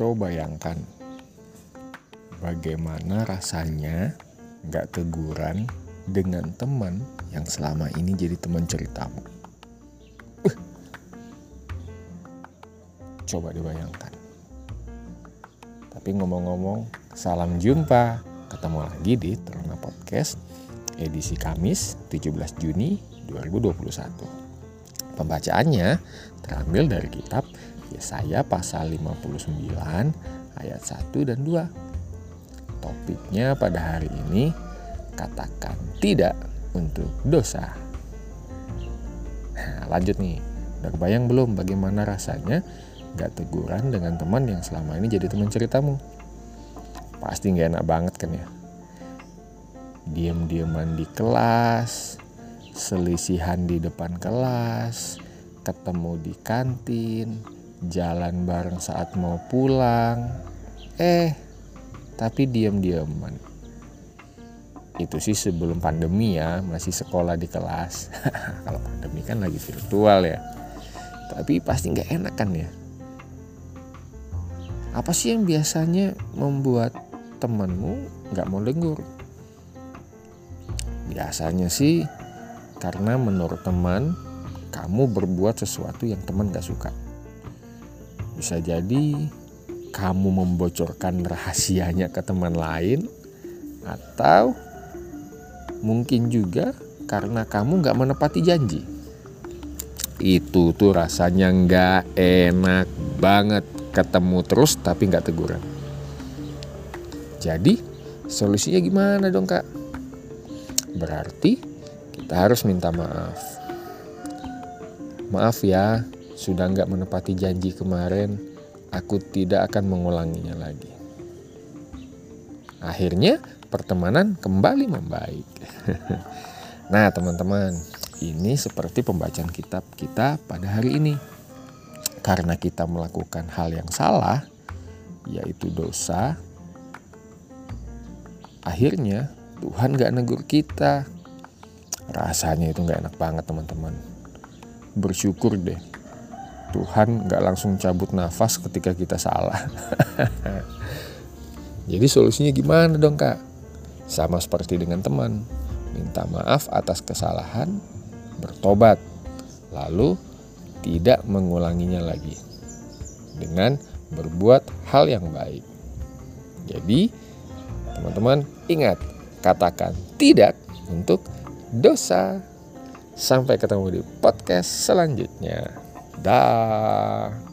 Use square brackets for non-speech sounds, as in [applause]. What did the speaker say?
Coba bayangkan bagaimana rasanya nggak teguran dengan teman yang selama ini jadi teman ceritamu. Uh. Coba dibayangkan. Tapi ngomong-ngomong, salam jumpa. Ketemu lagi di Teruna Podcast edisi Kamis 17 Juni 2021. Pembacaannya terambil dari kitab Yesaya pasal 59 ayat 1 dan 2. Topiknya pada hari ini katakan tidak untuk dosa. Nah, lanjut nih. Udah kebayang belum bagaimana rasanya gak teguran dengan teman yang selama ini jadi teman ceritamu? Pasti gak enak banget kan ya? Diam-diaman di kelas, selisihan di depan kelas, ketemu di kantin, jalan bareng saat mau pulang. Eh, tapi diam-diaman. Itu sih sebelum pandemi ya, masih sekolah di kelas. [laughs] Kalau pandemi kan lagi virtual ya. Tapi pasti nggak enak kan ya. Apa sih yang biasanya membuat temanmu nggak mau dengur? Biasanya sih karena menurut teman kamu berbuat sesuatu yang teman gak suka. Bisa jadi kamu membocorkan rahasianya ke teman lain atau mungkin juga karena kamu gak menepati janji. Itu tuh rasanya gak enak banget ketemu terus tapi gak teguran. Jadi solusinya gimana dong kak? Berarti kita harus minta maaf Maaf ya, sudah nggak menepati janji kemarin, aku tidak akan mengulanginya lagi. Akhirnya pertemanan kembali membaik. [laughs] nah teman-teman, ini seperti pembacaan kitab kita pada hari ini. Karena kita melakukan hal yang salah, yaitu dosa, akhirnya Tuhan gak negur kita. Rasanya itu gak enak banget teman-teman bersyukur deh Tuhan nggak langsung cabut nafas ketika kita salah. [laughs] Jadi solusinya gimana dong kak? Sama seperti dengan teman, minta maaf atas kesalahan, bertobat, lalu tidak mengulanginya lagi dengan berbuat hal yang baik. Jadi teman-teman ingat katakan tidak untuk dosa. Sampai ketemu di podcast selanjutnya. Dah.